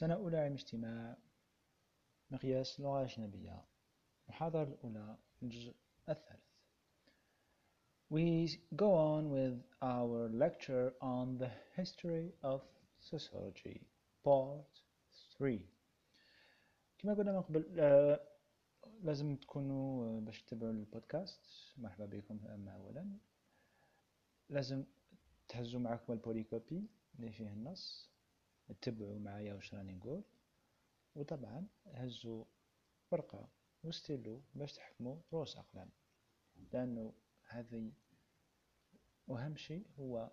سنة أولى علم اجتماع مقياس اللغة الأجنبية المحاضرة الأولى الجزء الثالث. We go on with our lecture on the history of sociology part 3 كما قلنا من قبل آه، لازم تكونوا آه، باش تتبعوا البودكاست. مرحبا بكم أما أولا. لازم تهزوا معكم البوليكوبي اللي فيه النص. اتبعوا معايا واش راني نقول وطبعا هزوا ورقة وستيلو باش تحكموا روس أقلام لأنه هذه أهم شيء هو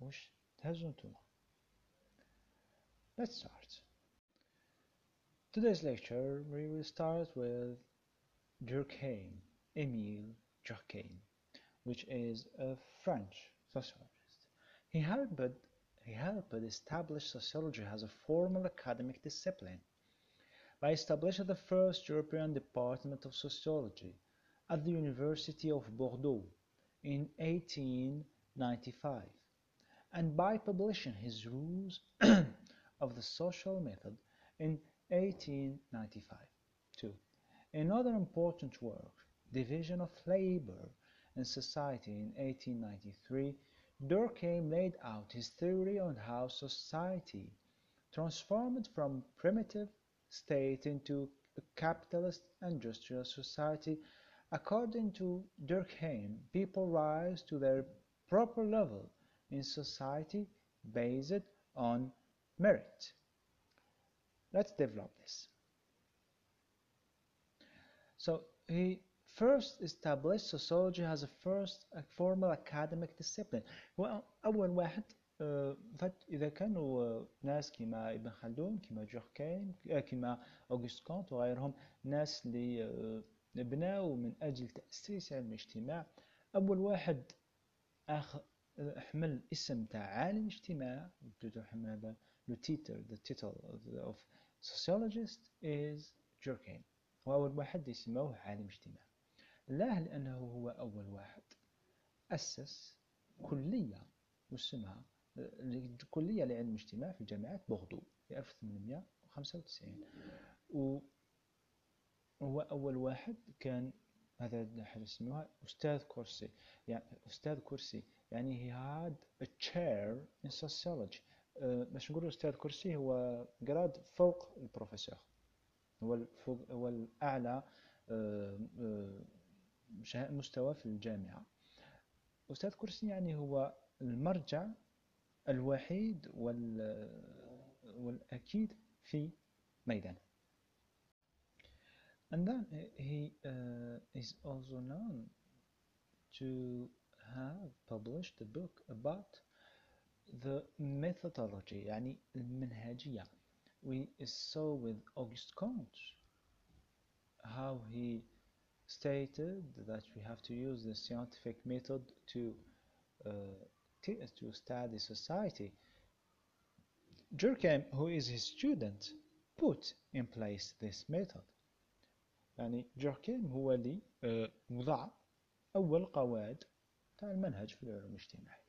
واش تهزوا نتوما Let's start. Today's lecture we will start with Durkheim, Emile Durkheim, which is a French sociologist. He helped he helped establish sociology as a formal academic discipline by establishing the first European Department of Sociology at the University of Bordeaux in 1895 and by publishing his Rules of the Social Method in 1895 too. Another important work, Division of Labor and Society in 1893 Durkheim laid out his theory on how society transformed from primitive state into a capitalist industrial society. According to Durkheim, people rise to their proper level in society based on merit. Let's develop this. So he first established sociology as a first formal academic discipline. هو أول واحد إذا كانوا ناس كيما ابن خلدون كيما جوركين كيما أوغست كونت وغيرهم ناس اللي بناوا من أجل تأسيس علم الاجتماع. أول واحد أخ حمل اسم تاع عالم اجتماع هذا لو تيتر the title of sociologist is Durkheim هو أول واحد يسموه عالم اجتماع. لا لأنه هو أول واحد. أسس كلية واسمها كلية لعلم الاجتماع في جامعة بوغدو في 1895 وهو أول واحد كان هذا حاجة اسمها أستاذ كرسي. يعني أستاذ كرسي يعني he had a chair in sociology. أه باش نقول أستاذ كرسي هو جراد فوق البروفيسور. هو هو الأعلى أه أه مستوى في الجامعة أستاذ كرسي يعني هو المرجع الوحيد والأكيد في ميدان and then he uh, is also known to have published a book about the methodology يعني المنهجية we saw with Auguste Comte how he stated that we have to use the scientific method to uh, to study society. Durkheim, who is his student, put in place this method. يعني جوركيم هو اللي وضع أول قواعد تاع المنهج في العلوم الاجتماعية.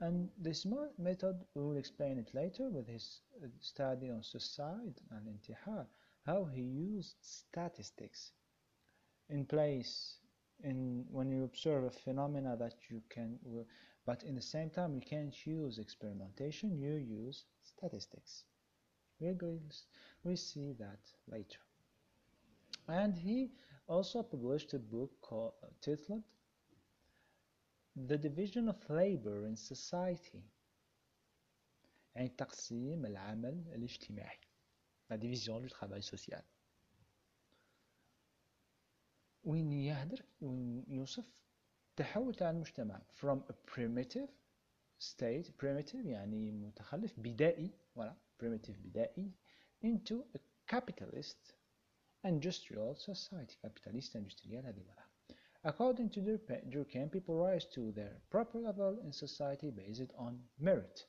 And this method, we will explain it later with his study on suicide and intihar, how he used statistics in place in when you observe a phenomena that you can but in the same time you can't use experimentation you use statistics we're going we see that later and he also published a book called uh, titled The Division of Labor in Society يعني تقسيم العمل الاجتماعي la division du travail social وين يهدر وين يوصف تحول تاع المجتمع from a primitive state primitive يعني متخلف بدائي voilà primitive بدائي into a capitalist industrial society capitalist industrial هذه voilà according to Durkheim people rise to their proper level in society based on merit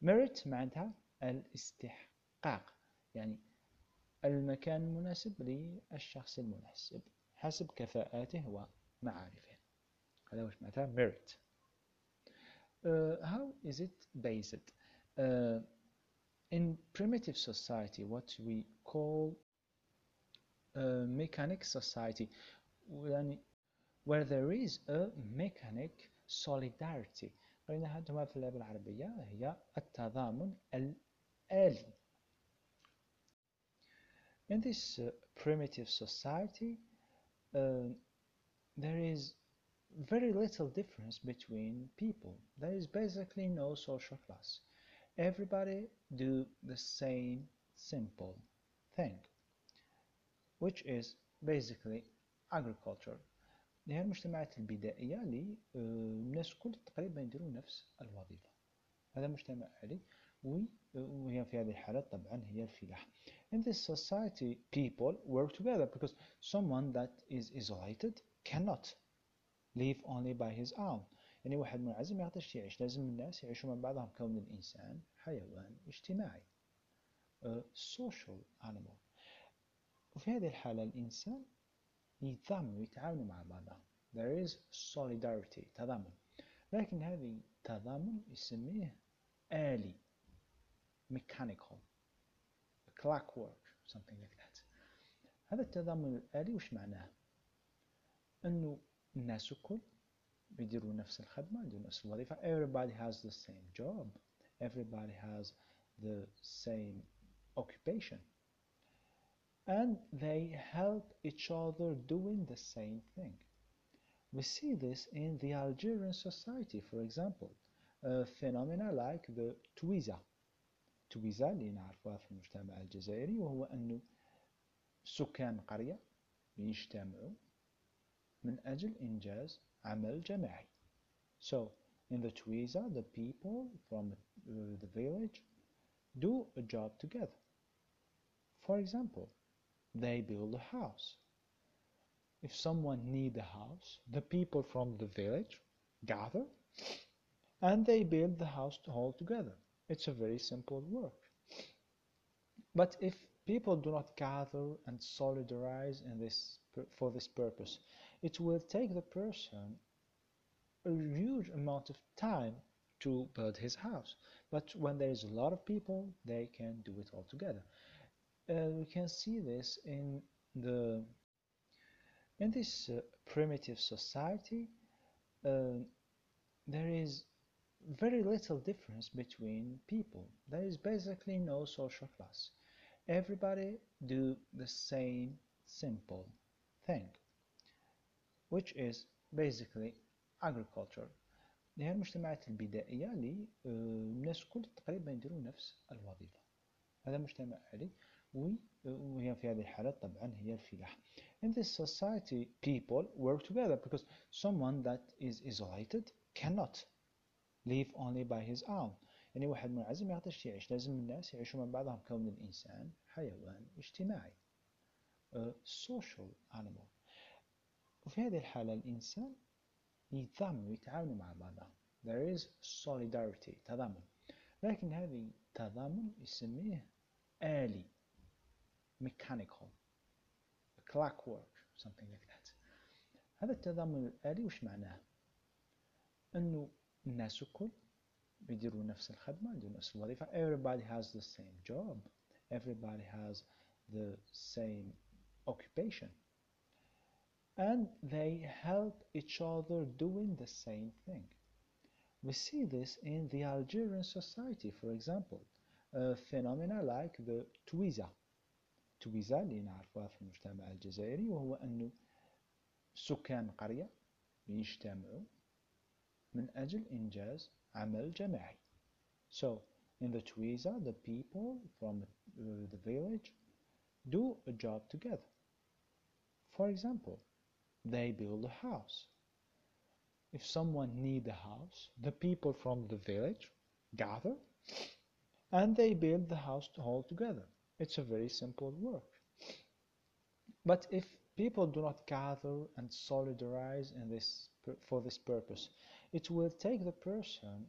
merit معناتها الاستحقاق يعني المكان المناسب للشخص المناسب حسب كفاءاته ومعارفه هذا واش معناتها merit uh, how is it based uh, in primitive society, what we call a mechanic society, where there is a mechanic solidarity قلنا هذا في اللغة العربية هي التضامن الآلي In this uh, primitive society, uh, there is very little difference between people. There is basically no social class. Everybody do the same simple thing, which is basically agriculture. هي المجتمعات البدائية اللي الناس الكل تقريبا يديروا نفس الوظيفة هذا مجتمع آلي وهي في هذه الحالة طبعا هي الفلاحة In this society people work together because someone that is isolated cannot live only by his own يعني واحد منعزل ما يقدرش يعيش لازم الناس يعيشوا مع بعضهم كون الإنسان حيوان اجتماعي a social animal وفي هذه الحالة الإنسان يتضامنوا ويتعاونوا مع بعضهم there is solidarity تضامن لكن هذه التضامن يسميه آلي mechanical clockwork something like that هذا التضامن الآلي وش معناه أنه الناس الكل يديروا نفس الخدمة يديروا نفس الوظيفة everybody has the same job everybody has the same occupation and they help each other doing the same thing we see this in the Algerian society for example a phenomena like the Twiza تويزا اللي نعرفوها في المجتمع الجزائري وهو أنه سكان قرية يجتمعوا من أجل إنجاز عمل جماعي So in the Twiza the people from the village do a job together For example they build a house If someone need a house the people from the village gather and they build the house all together it's a very simple work. But if people do not gather and solidarize in this for this purpose, it will take the person a huge amount of time to build his house. But when there is a lot of people, they can do it all together. Uh, we can see this in the in this uh, primitive society. Uh, there is very little difference between people. There is basically no social class. Everybody do the same simple thing, which is basically agriculture. هي المجتمعات البدائية اللي الناس الكل تقريبا يديروا نفس الوظيفة هذا مجتمع آلي وهي في هذه الحالة طبعا هي الفلاحة In this society people work together because someone that is isolated cannot live only by his own. يعني واحد منعزل ما يقدرش يعيش لازم الناس يعيشوا مع بعضهم كون الإنسان حيوان اجتماعي. Social animal. وفي هذه الحالة الإنسان يتضامن ويتعاونوا مع بعضهم. There is solidarity تضامن. لكن هذه التضامن يسميه آلي mechanical clockwork something like that. هذا التضامن الآلي وش معناه؟ أنه الناس الكل يديروا نفس الخدمة يديروا نفس الوظيفة everybody has the same job everybody has the same occupation and they help each other doing the same thing we see this in the Algerian society for example a phenomena like the Twiza Twiza اللي نعرفوها في المجتمع الجزائري وهو أنه سكان قرية يجتمعوا من أجل إنجاز عمل جماعي So in the Twiza the people from the village do a job together For example they build a house If someone need a house the people from the village gather and they build the house all together It's a very simple work But if people do not gather and solidarize in this for this purpose it will take the person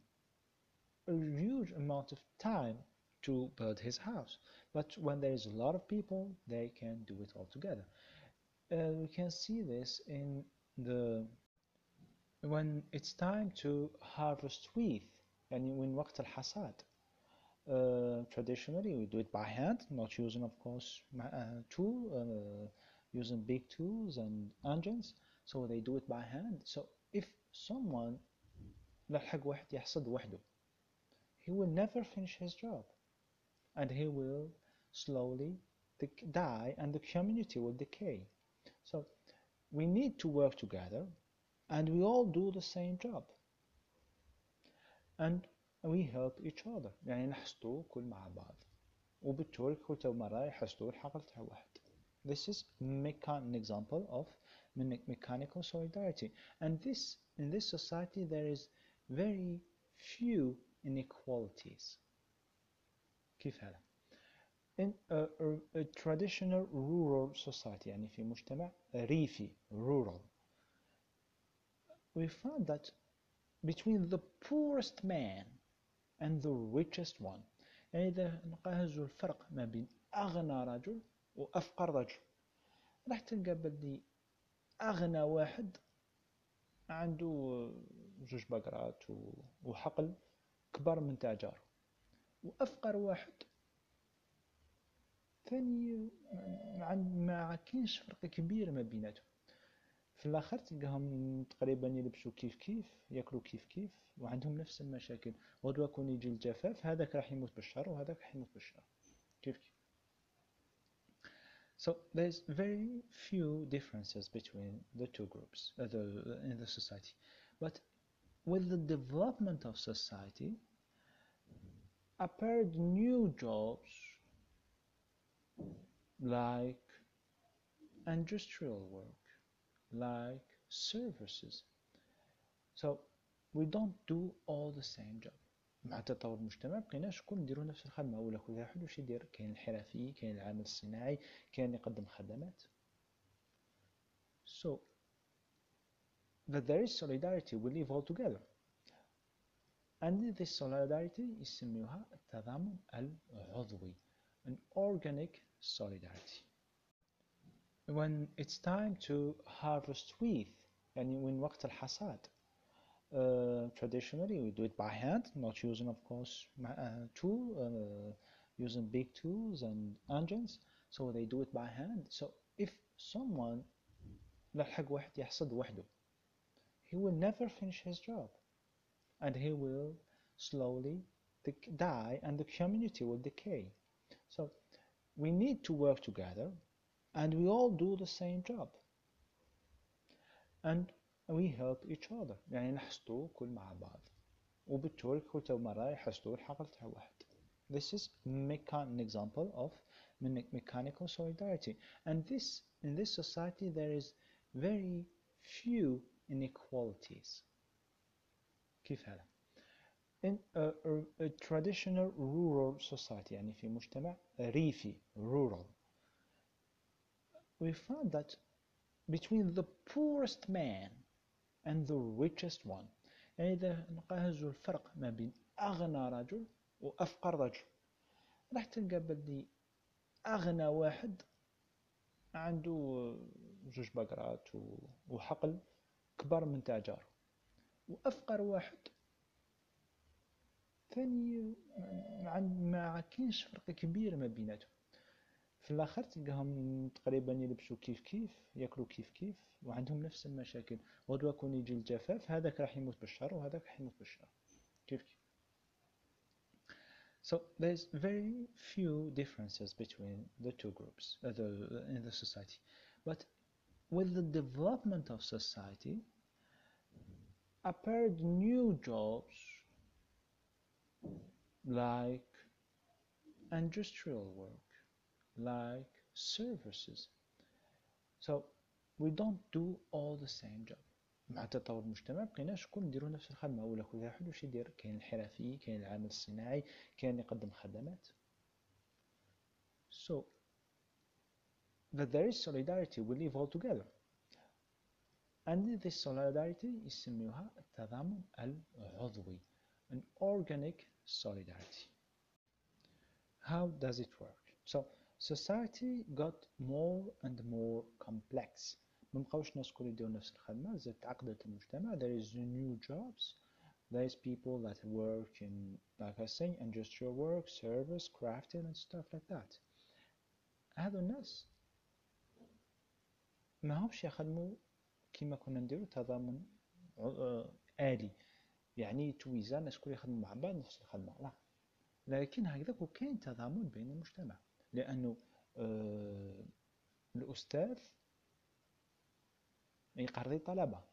a huge amount of time to build his house. But when there is a lot of people, they can do it all together. Uh, we can see this in the when it's time to harvest wheat, and in waqt al-hasad. Uh, traditionally, we do it by hand, not using, of course, uh, tool, uh, using big tools and engines. So they do it by hand. So if someone لحق واحد يحصد وحده he will never finish his job and he will slowly die and the community will decay so we need to work together and we all do the same job and we help each other يعني نحصدو كل مع بعض وبالتالي كل مرة يحصدو الحقل تاع واحد this is an example of mechanical solidarity and this in this society there is very few inequalities كيف هذا in a, a, a traditional rural society يعني في مجتمع ريفي rural we found that between the poorest man and the richest one يعني إذا نقاهزوا الفرق ما بين أغنى رجل وأفقر رجل راح تلقى بلي أغنى واحد عنده جوج بقرات وحقل كبر من تاع جارو وأفقر واحد ثاني ما كاينش فرق كبير ما بيناتهم. في الآخر تلقاهم تقريبا يلبسوا كيف كيف ياكلوا كيف كيف وعندهم نفس المشاكل. غدوة كون يجي الجفاف هذاك راح يموت بالشر وهذاك راح يموت بالشر كيف كيف؟ So there's very few differences between the two groups uh, the, in the society. But with the development of society, appeared new jobs like industrial work, like services. So we don't do all the same job. مع تطور المجتمع بقينا شكون نديرو نفس الخدمه ولا كل واحد واش يدير كاين الحرفي كاين العامل الصناعي كاين اللي يقدم خدمات so that there is solidarity we live all together and this solidarity يسميوها التضامن العضوي an organic solidarity when it's time to harvest wheat يعني when وقت الحصاد uh, traditionally we do it by hand not using of course uh, tool uh, using big tools and engines so they do it by hand so if someone لحق واحد يحصد وحده he will never finish his job and he will slowly die and the community will decay so we need to work together and we all do the same job and we help each other يعني نحصدو كل مع بعض وبالتالي كل مرة يحصدو الحقل تاع واحد this is an example of mechanical solidarity and this in this society there is very few inequalities. كيف هذا؟ in a, a, traditional rural society يعني في مجتمع ريفي rural. We found that between the poorest man and the richest one يعني إذا نقاهزوا الفرق ما بين أغنى رجل وأفقر رجل. راح تلقى بلي أغنى واحد عنده جوج بقرات وحقل. كبر من تاع جارو وأفقر واحد. ثاني ما كاينش فرق كبير ما بيناتهم. في الآخر تلقاهم تقريبا يلبسوا كيف كيف ياكلوا كيف كيف وعندهم نفس المشاكل. غدوة كون يجي الجفاف هذاك راح يموت بالشر وهذاك راح يموت بالشر كيف كيف؟ So there's very few differences between the two groups uh, the, in the society. But with the development of society, appeared new jobs like industrial work, like services. So we don't do all the same job. مع تطور المجتمع بقينا شكون نديرو نفس الخدمة ولا كل واحد واش يدير كاين الحرفي كاين العامل الصناعي كاين اللي يقدم خدمات so that there is solidarity we live all together and this solidarity يسميوها التضامن العضوي an organic solidarity how does it work so society got more and more complex ما بقاوش الناس كل يديروا نفس الخدمة زاد تعقدت المجتمع there is new jobs There's people that work in, like I say, industrial work, service, crafting and stuff like that. هذو الناس ما همش يخدموا كيما كنا نديرو تضامن آه، آلي. يعني تويزان الناس كل يخدموا مع بعض نفس الخدمة لا لكن هكذاك وكاين تضامن بين المجتمع. لأنه آه الأستاذ يقرضي الطلبة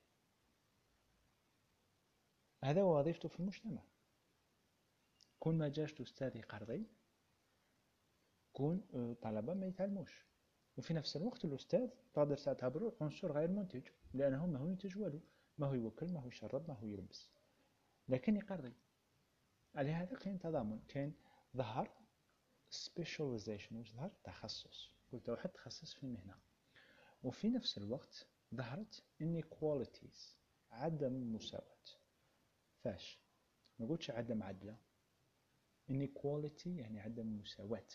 هذا وظيفته في المجتمع. كون ما جاش الأستاذ يقرضي كون آه، ما يتعلموش. وفي نفس الوقت الأستاذ تقدر تعتبره عنصر غير منتج لأنه ما هو ينتج والو ما هو يوكل ما هو يشرب ما هو يلبس. لكن يقرضي لهذا كاين تضامن كاين ظهر specialization وش ظهر؟ تخصص. قلت واحد تخصص في مهنة وفي نفس الوقت ظهرت inequalities عدم مساواة. فاش؟ ما قلتش عدم عدلة. inequality يعني عدم مساواة.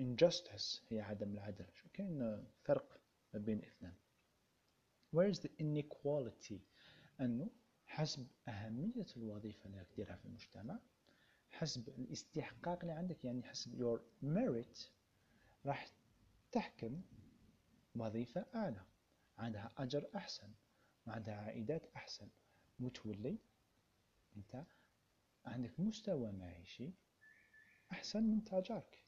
Injustice هي عدم العدل. شو كاين فرق ما بين الاثنين؟ Where is the inequality أنه حسب أهمية الوظيفة اللي ديرها في المجتمع حسب الاستحقاق اللي عندك يعني حسب your merit راح تحكم وظيفة أعلى. عندها أجر أحسن وعندها عائدات أحسن. وتولي أنت عندك مستوى معيشي أحسن من تاجرك.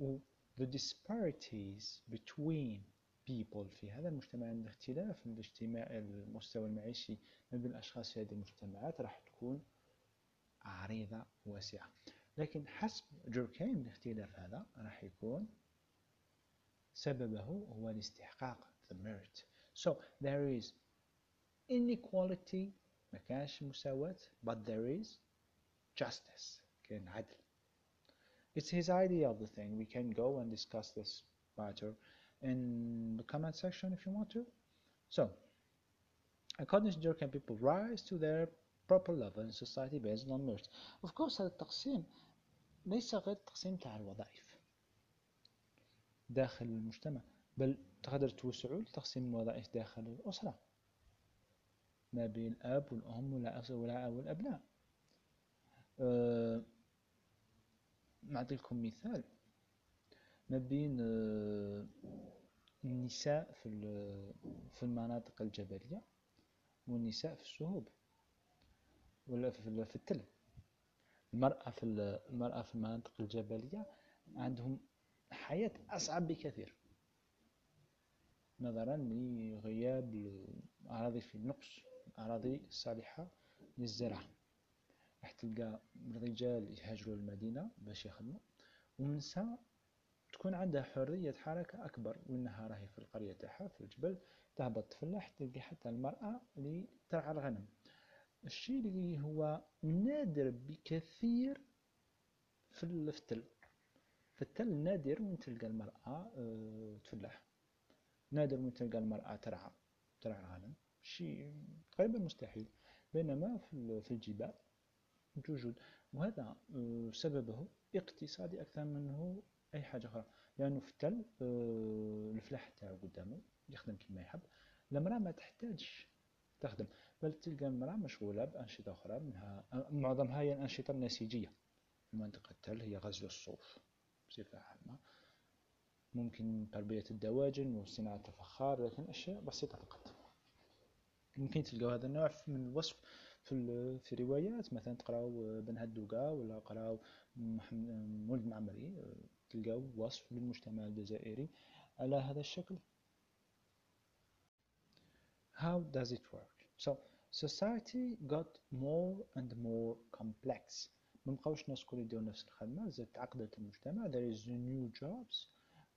The disparities between people في هذا المجتمع الاختلاف الاجتماع المستوى المعيشي ما بين الأشخاص في هذه المجتمعات راح تكون عريضة واسعة. لكن حسب جوركايم الاختلاف هذا راح يكون سببه هو الاستحقاق the merit. So there is inequality ما كانش مساواة but there is justice كان عدل. it's his idea of the thing we can go and discuss this matter in the comment section if you want to so according to Durkheim people rise to their proper level in society based on merit of course هذا التقسيم ليس غير تقسيم تاع الوظائف داخل المجتمع بل تقدر توسعوا لتقسيم الوظائف داخل الأسرة ما بين الأب والأم والأبناء أه نعطيكم مثال. ما بين أه النساء في في المناطق الجبلية والنساء في الشهوب ولا في التل المرأة في المرأة في المناطق الجبلية عندهم حياة أصعب بكثير. نظرا لغياب الأراضي في النقص الأراضي الصالحة للزرع راح تلقى الرجال يهاجروا المدينة باش يخدموا والنساء تكون عندها حرية حركة أكبر وإنها راهي في القرية تاعها في الجبل تهبط تفلح تلقي حتى المرأة اللي ترعى الغنم. الشيء اللي هو نادر بكثير في التل في التل نادر من تلقى المرأة آه، تفلح. نادر من تلقى المرأة ترعى ترعى الغنم. شيء تقريبا مستحيل. بينما في الجبال توجد وهذا آه، سببه اقتصادي أكثر منه أي حاجة أخرى. لأنه في التل آه، الفلاح تاعو قدامه يخدم كما يحب. المرأة ما تحتاج تخدم. بل تلقى المرأة مشغولة بأنشطة أخرى منها معظمها هي الأنشطة النسيجية. في منطقة التل هي غزل الصوف بصفة عامة. ممكن تربية الدواجن وصناعة الفخار لكن أشياء بسيطة فقط. ممكن تلقاو هذا النوع من الوصف في في روايات مثلا تقراو بن هدوغا ولا قراو مولد معمري تلقاو وصف للمجتمع الجزائري على هذا الشكل How does it work? So society got more and more complex ما بقاوش الناس كل يديروا نفس الخدمة زاد تعقدت المجتمع there is new jobs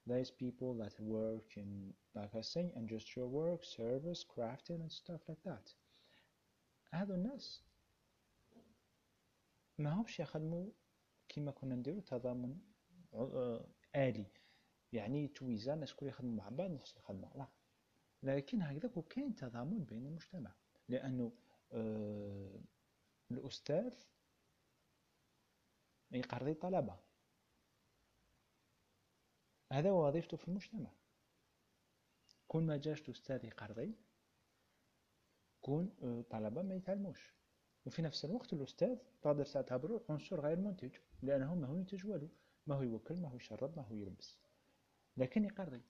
there is people that work in like I say industrial work service crafting and stuff like that هذو الناس. ما همش يخدموا كيما كنا نديرو تضامن آلي. يعني تويزان كل يخدموا مع بعض نفس الخدمة لا لكن هكذاك وكاين تضامن بين المجتمع. لأنه آه الأستاذ يقرضي الطلبة هذا وظيفته في المجتمع. كون ما جاش الأستاذ يقرضي تكون طلبة ما يتعلموش وفي نفس الوقت الأستاذ تقدر تعتبره عنصر غير منتج لأنه ما هو ينتج والو. ما هو يوكل ما هو يشرب ما هو يلبس. لكن يقري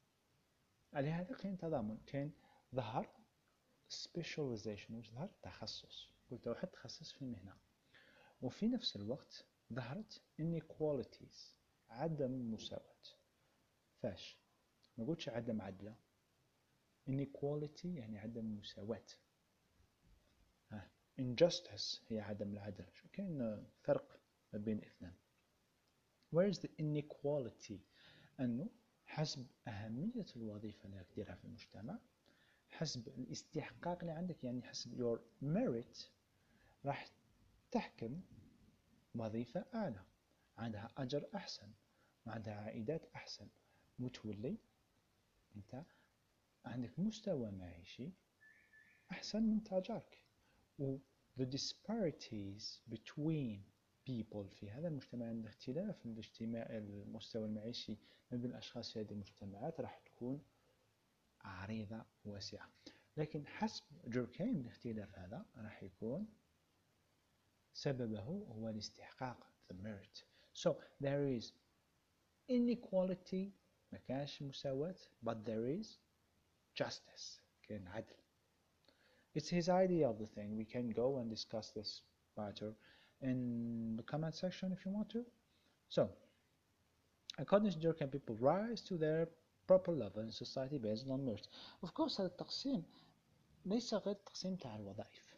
لهذا كاين تضامن كاين ظهر specialization وش ظهر؟ تخصص. قلت واحد تخصص في المهنة. وفي نفس الوقت ظهرت inequalities عدم مساواة. فاش؟ ما قلتش عدم عدلة inequality يعني عدم مساواة. Injustice هي عدم العدل. شو كاين فرق ما بين الاثنين؟ Where is the inequality أنه حسب أهمية الوظيفة اللي راك ديرها في المجتمع حسب الاستحقاق اللي عندك يعني حسب your merit راح تحكم وظيفة أعلى. عندها أجر أحسن وعندها عائدات أحسن. وتولي أنت عندك مستوى معيشي أحسن من تاجرك. The disparities between people في هذا المجتمع الاختلاف الاجتماع المستوى المعيشي ما بين الأشخاص في هذه المجتمعات راح تكون عريضة واسعة. لكن حسب جوركين الاختلاف هذا راح يكون سببه هو الاستحقاق the merit. So there is inequality ما كانش مساواة but there is justice كان عدل. it's his idea of the thing we can go and discuss this matter in the comment section if you want to so according to Durkheim people rise to their proper level in society based on merit of course هذا التقسيم ليس غير التقسيم تاع الوظائف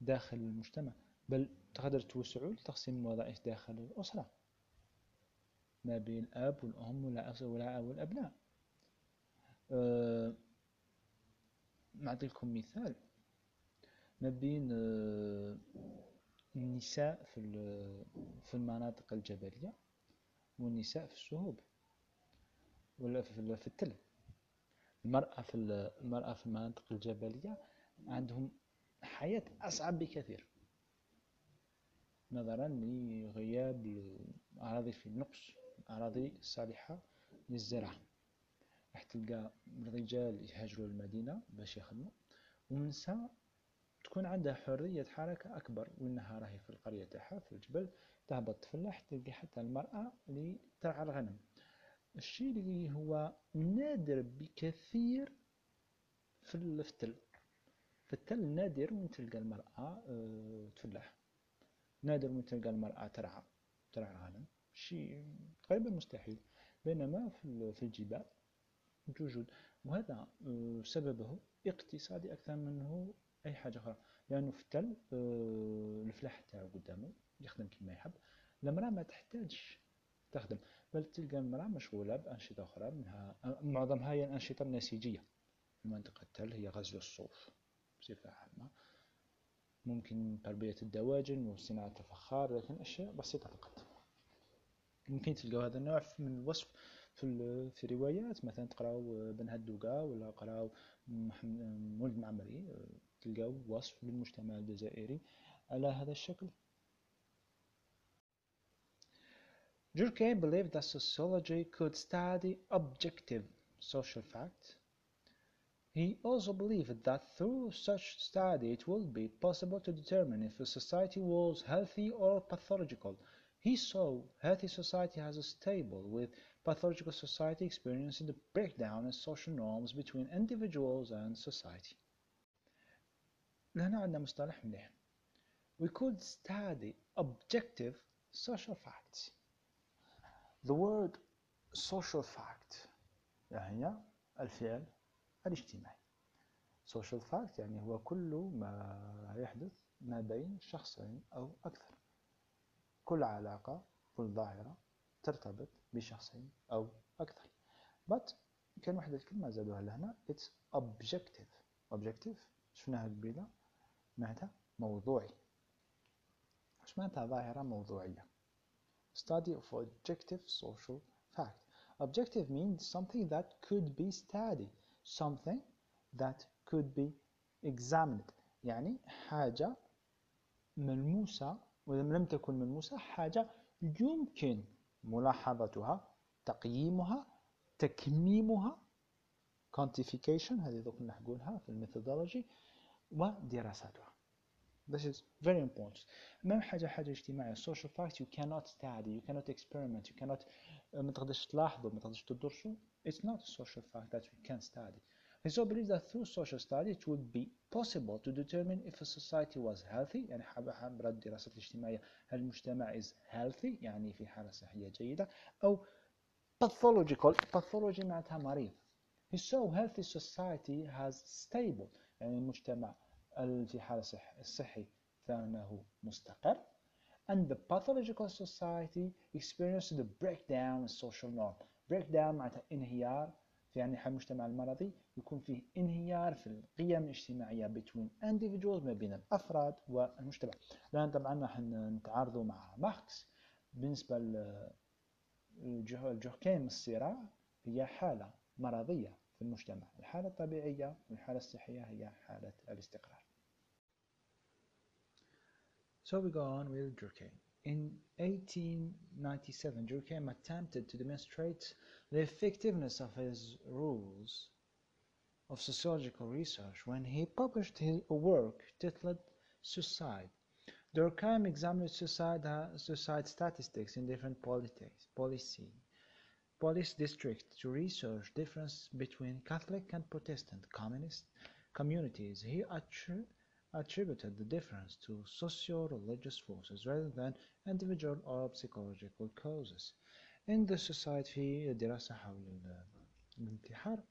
داخل المجتمع بل تقدر توسعوا لتقسيم الوظائف داخل الأسرة ما بين الأب والأم والأبناء نعطيكم مثال. ما بين أه النساء في في المناطق الجبلية والنساء في الشهوب ولا في التل المرأة في المرأة في المناطق الجبلية عندهم حياة أصعب بكثير. نظرا لغياب الأراضي في النقص الأراضي الصالحة للزراعة. راح تلقى الرجال يهاجروا المدينة باش يخدموا. والنساء تكون عندها حرية حركة أكبر وإنها راهي في القرية تاعها في الجبل تهبط تفلح تلقى حتى المرأة اللي ترعى الغنم. الشيء اللي هو نادر بكثير في التل في التل نادر من تلقى المرأة آه، تفلح. نادر من تلقى المرأة ترعى ترعى الغنم. شيء تقريبا مستحيل. بينما في الجبال توجد وهذا آه، سببه اقتصادي أكثر منه أي حاجة أخرى. لأنه في التل آه، الفلاح تاعو قدامه يخدم كما يحب. المرأة ما تحتاجش تخدم بل تلقى المرأة مشغولة بأنشطة أخرى منها معظمها هي الأنشطة النسيجية. في منطقة التل هي غزل الصوف بصفة عامة. ممكن تربية الدواجن وصناعة الفخار لكن أشياء بسيطة فقط. ممكن تلقوا هذا النوع من الوصف في في روايات مثلا تقراو بن هدوقة ولا قراو مولد معمري تلقاو وصف للمجتمع الجزائري على هذا الشكل Durkheim believed that sociology could study objective social facts. He also believed that through such study it would be possible to determine if a society was healthy or pathological. He saw healthy society as stable, with pathological society experiencing the breakdown in social norms between individuals and society. لهنا عندنا مصطلح مليح. We could study objective social facts. The word social fact هي الفعل الاجتماعي social fact يعني هو كل ما يحدث ما بين شخصين أو أكثر كل علاقة كل ظاهرة ترتبط بشخصين أو أكثر. But كان واحد الكلمة زادوها لهنا. It's objective. Objective شفناها قبيلة معناتها موضوعي. اش معناتها ظاهرة موضوعية؟ Study of objective social fact. Objective means something that could be studied. Something that could be examined. يعني حاجة ملموسة وإذا لم تكن ملموسة حاجة يمكن ملاحظتها تقييمها تكميمها quantification هذه دوك نحقولها في الميثودولوجي ودراساتها This is very important. ما حاجة حاجة اجتماعية social facts you cannot study you cannot experiment you cannot ما تقدرش تلاحظوا ما تقدرش تدرسوا it's not a social fact that we can study. He so believes that through social study it would be possible to determine if a society was healthy يعني حاب الدراسات الاجتماعية هل المجتمع is healthy يعني في حالة صحية جيدة أو pathological pathology معناتها مريض He saw healthy society has stable يعني المجتمع في حالة الصحي فإنه مستقر and the pathological society experienced the breakdown in social norm breakdown معناتها انهيار في يعني حال المجتمع المرضي يكون فيه انهيار في القيم الاجتماعية between individuals ما بين الأفراد والمجتمع. لأن طبعا راح نتعارضوا مع ماركس بالنسبة للجوكيم الصراع هي حالة مرضية في المجتمع. الحالة الطبيعية والحالة الصحية هي حالة الاستقرار. So we go on with Durkheim. In 1897, Durkheim attempted to demonstrate the effectiveness of his rules of sociological research when he published his work titled Suicide. Durkheim examined suicide, uh, suicide statistics in different polities, policy, police districts to research difference between Catholic and Protestant communist communities. He attributed the difference to socio-religious forces rather than individual or psychological causes. The society في دراسة حول الانتحار.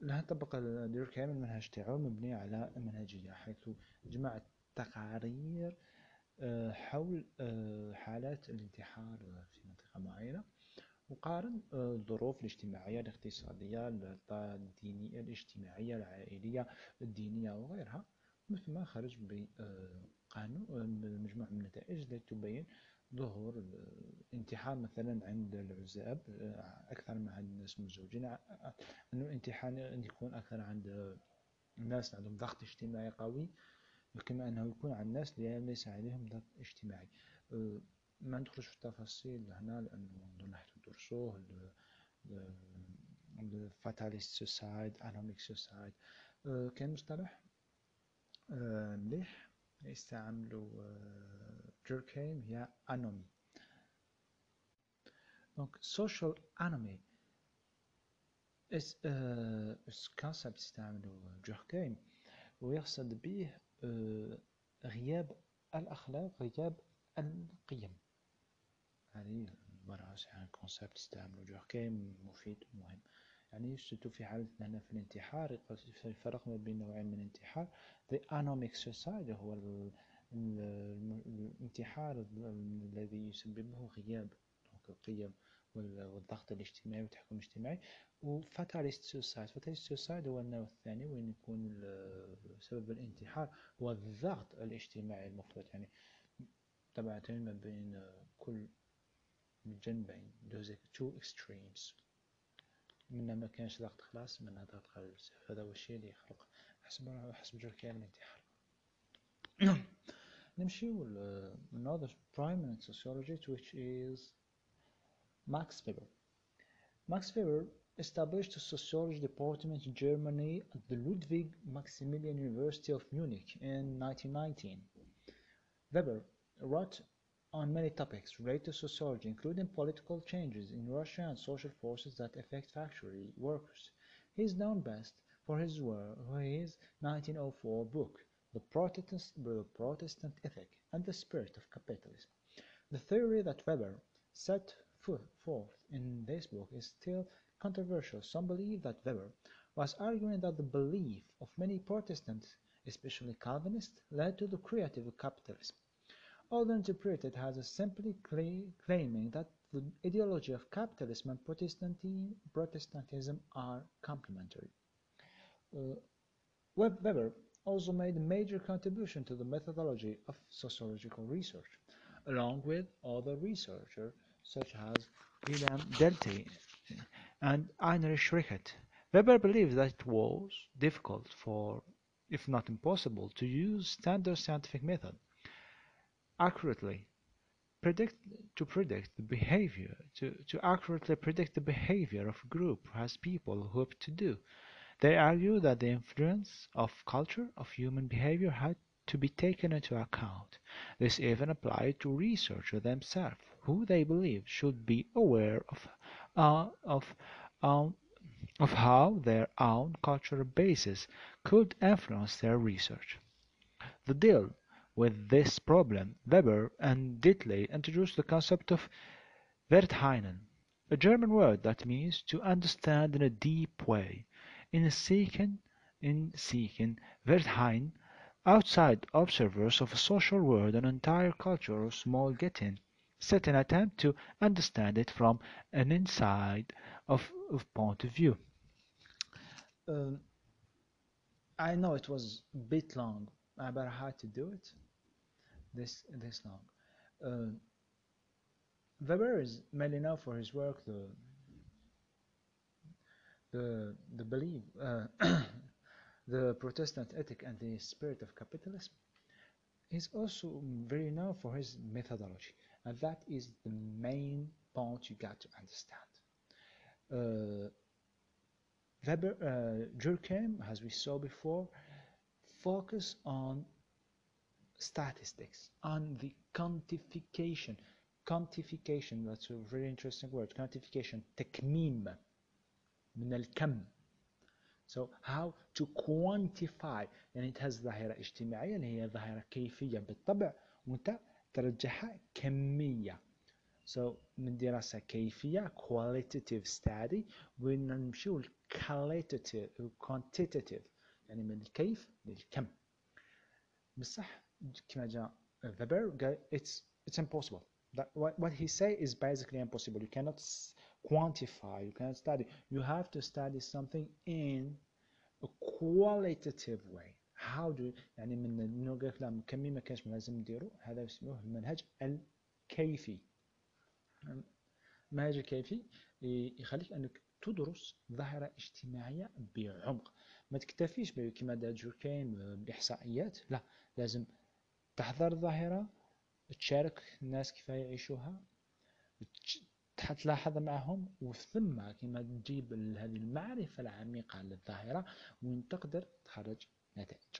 لها طبق ديركهايم المنهج تاعو مبني على منهجية حيث جمع تقارير حول حالات الانتحار في منطقة معينة وقارن الظروف الاجتماعية الاقتصادية الدينية الاجتماعية العائلية الدينية وغيرها. مثل ما خرج بقانون مجموعة من النتائج التي تبين ظهور الانتحار مثلا عند العزاب أكثر من عند الناس المزوجين أنه الانتحار يكون أكثر عند الناس عندهم ضغط اجتماعي قوي كما أنه يكون عند الناس اللي ليس عليهم ضغط اجتماعي. ما ندخلش في التفاصيل هنا لأنه نحن ندرسوه ال fatalist suicide anomic suicide كان مصطلح مليح يستعملوا دوركهايم هي anomie donc social anomie is concept يستعملوا دوركهايم ويقصد به غياب الأخلاق غياب القيم هذه براس يعني concept يستعملوا دوركهايم مفيد ومهم يعني surtout في حالتنا هنا في الانتحار الفرق ما بين نوعين من الانتحار the anomic suicide هو الانتحار الذي يسببه غياب القيم والضغط الاجتماعي والتحكم الاجتماعي. و fatalist suicide fatalist suicide هو النوع الثاني وين يكون سبب الانتحار هو الضغط الاجتماعي المفرط يعني طبعا ما بين كل الجنبين those two extremes. منا ما كانش ضغط خلاص منا ضغط بزاف هذا هو الشيء اللي يخلق حسب حسب جركان الانتحار. نمشيو ل another prominent sociologist which is Max Weber Max Weber established a sociology department in Germany at the Ludwig Maximilian University of Munich in 1919. Weber wrote on many topics related to sociology, including political changes in Russia and social forces that affect factory workers. He is known best for his work, his 1904 book, the Protestant, the Protestant Ethic and the Spirit of Capitalism. The theory that Weber set forth in this book is still controversial. Some believe that Weber was arguing that the belief of many Protestants, especially Calvinists, led to the creative capitalism. Others interpret it as simply claiming that the ideology of capitalism and Protestantism are complementary. Uh, Weber also made a major contribution to the methodology of sociological research, along with other researchers such as William Delty and Heinrich Rickert. Weber believed that it was difficult for, if not impossible, to use standard scientific method accurately predict to predict the behavior to, to accurately predict the behavior of a group as people hope to do. They argue that the influence of culture of human behavior had to be taken into account. This even applied to researchers themselves, who they believed should be aware of uh, of um, of how their own cultural basis could influence their research. To deal with this problem, Weber and Ditley introduced the concept of Wertheinen, a German word that means to understand in a deep way. In seeking, in seeking Wertheim, outside observers of a social world, an entire culture of small getting, set an attempt to understand it from an inside of, of point of view. Um, I know it was a bit long, but I had to do it this this long. Uh, Weber is mainly known for his work, the the, the belief, uh, the Protestant ethic and the spirit of capitalism, is also very known for his methodology. And that is the main point you got to understand. Uh, Weber, uh, Durkheim, as we saw before, focus on statistics, on the quantification. Quantification, that's a very interesting word. Quantification, techmime من الكم. So how to quantify يعني has ظاهرة اجتماعية اللي هي ظاهرة كيفية بالطبع وانت ترجعها كمية. So من دراسة كيفية qualitative study ونمشيو qualitative quantitative يعني من الكيف للكم بصح كما جاء Weber قال it's it's impossible that what, what he say is basically impossible you cannot quantify you cannot study. You have to study something in a qualitative way. How do يعني من انه قال لك كمي ما كانش لازم نديرو هذا يسموه المنهج الكيفي. المنهج الكيفي يخليك أنك تدرس ظاهرة اجتماعية بعمق. ما تكتفيش كما دا جوركين بإحصائيات لا لازم تحضر الظاهرة تشارك الناس كيف يعيشوها تلاحظ معهم وثم كما تجيب هذه المعرفة العميقة للظاهرة وين تقدر تخرج نتائج.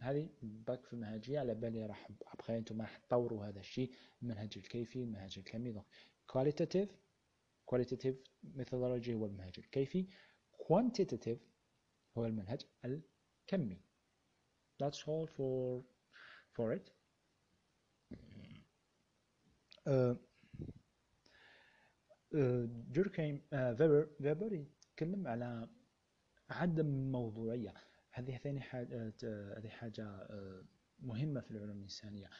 هذه باك في المنهجية على بالي راح أبقى أنتم راح تطوروا هذا الشيء المنهج الكيفي المنهج الكمي donc qualitative qualitative methodology هو المنهج الكيفي quantitative هو المنهج الكمي. That's all for for it. uh, دوركهايم فيبر فيبر يتكلم على عدم الموضوعية. هذه ثاني حاجة هذه حاجة مهمة في العلوم الإنسانية.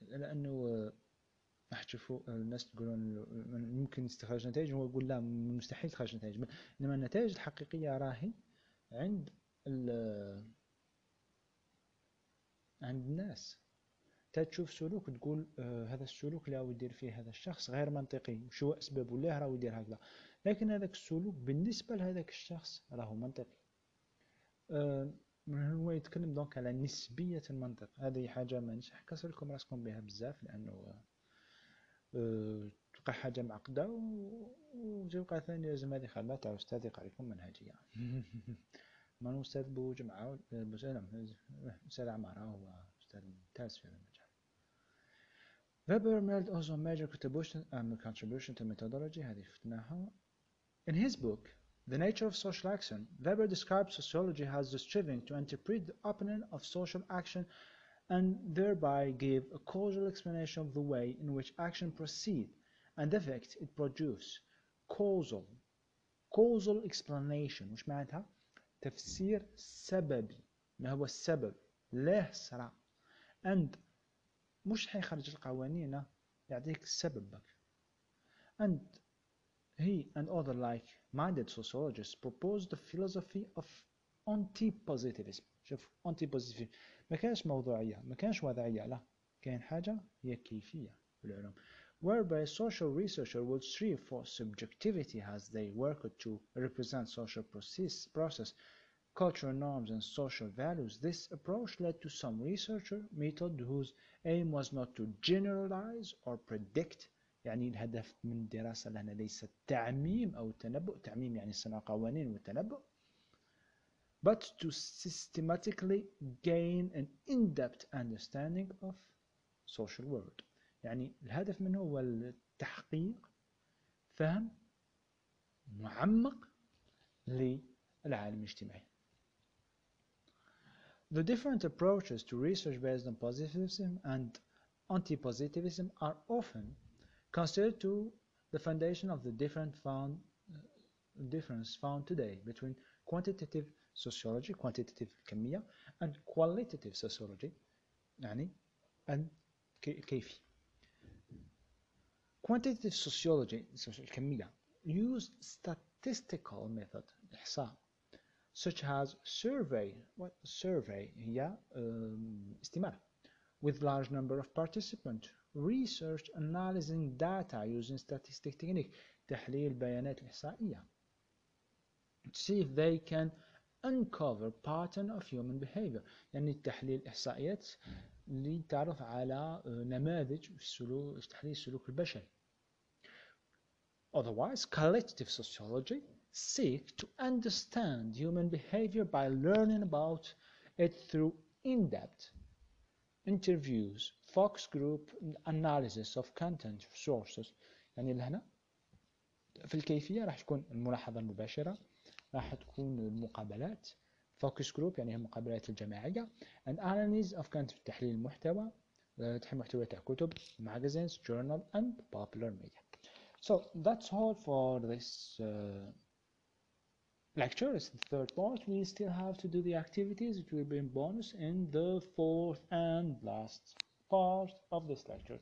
لأنه راح تشوفوا الناس تقولون ممكن استخراج نتائج هو يقول لا مستحيل تخرج نتائج. إنما النتائج الحقيقية راهي عند عند الناس. تشوف سلوك تقول آه هذا السلوك اللي راهو يدير فيه هذا الشخص غير منطقي وشو أسباب ولا راهو يدير هكذا. لكن هذاك السلوك بالنسبة لهذاك الشخص راهو منطقي. آه هو يتكلم دونك على نسبية المنطق. هذه حاجة ما نش حكسر لكم راسكم بها بزاف لأنه أه تبقى حاجة معقدة وتبقى ثاني لازم هذه خدمة تاع أستاذ يقرا لكم منهجية من أستاذ بوجمعة أستاذ عمارة هو أستاذ ممتاز في Weber made also major contribution, um, contribution to methodology هذه شفناها In his book The Nature of Social Action, Weber describes sociology as the striving to interpret the opening of social action and thereby give a causal explanation of the way in which action proceeds and the effect it produces. Causal. Causal explanation وش معناتها؟ تفسير سببي ما هو السبب ليه صرا and مش حيخرج القوانين يعطيك السبب بك and he and other like-minded sociologists proposed the philosophy of anti-positivism شوف anti-positivism ما كانش موضوعية ما كانش وضعية لا كان حاجة هي كيفية في العلوم whereby social researcher would strive for subjectivity as they work to represent social process, process cultural norms and social values, this approach led to some researcher method whose aim was not to generalize or predict يعني الهدف من الدراسة لنا ليس التعميم أو التنبؤ تعميم يعني صنع قوانين والتنبؤ but to systematically gain an in-depth understanding of social world يعني الهدف منه هو التحقيق فهم معمق للعالم الاجتماعي The different approaches to research based on positivism and anti-positivism are often considered to the foundation of the different found, uh, difference found today between quantitative sociology quantitative كمية and qualitative sociology يعني الكيفي quantitative sociology الكمية use statistical method الإحصاء such as survey what survey هي استمارة with large number of participants research analyzing data using statistic technique تحليل بيانات الإحصائية to see if they can uncover pattern of human behavior يعني تحليل إحصائيات لتعرف على نماذج في السلوك تحليل السلوك البشري Otherwise, collective sociology seek to understand human behavior by learning about it through in-depth interviews, focus group analysis of content sources يعني لهنا في الكيفية راح تكون الملاحظة المباشرة راح تكون المقابلات focus group يعني هي المقابلات الجماعية and analysis of content تحليل المحتوى تحليل محتوى تاع كتب magazines journal and popular media So that's all for this uh, lecture. It's the third part. We still have to do the activities. which will be in bonus in the fourth and last part of this lecture.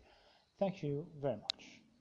Thank you very much.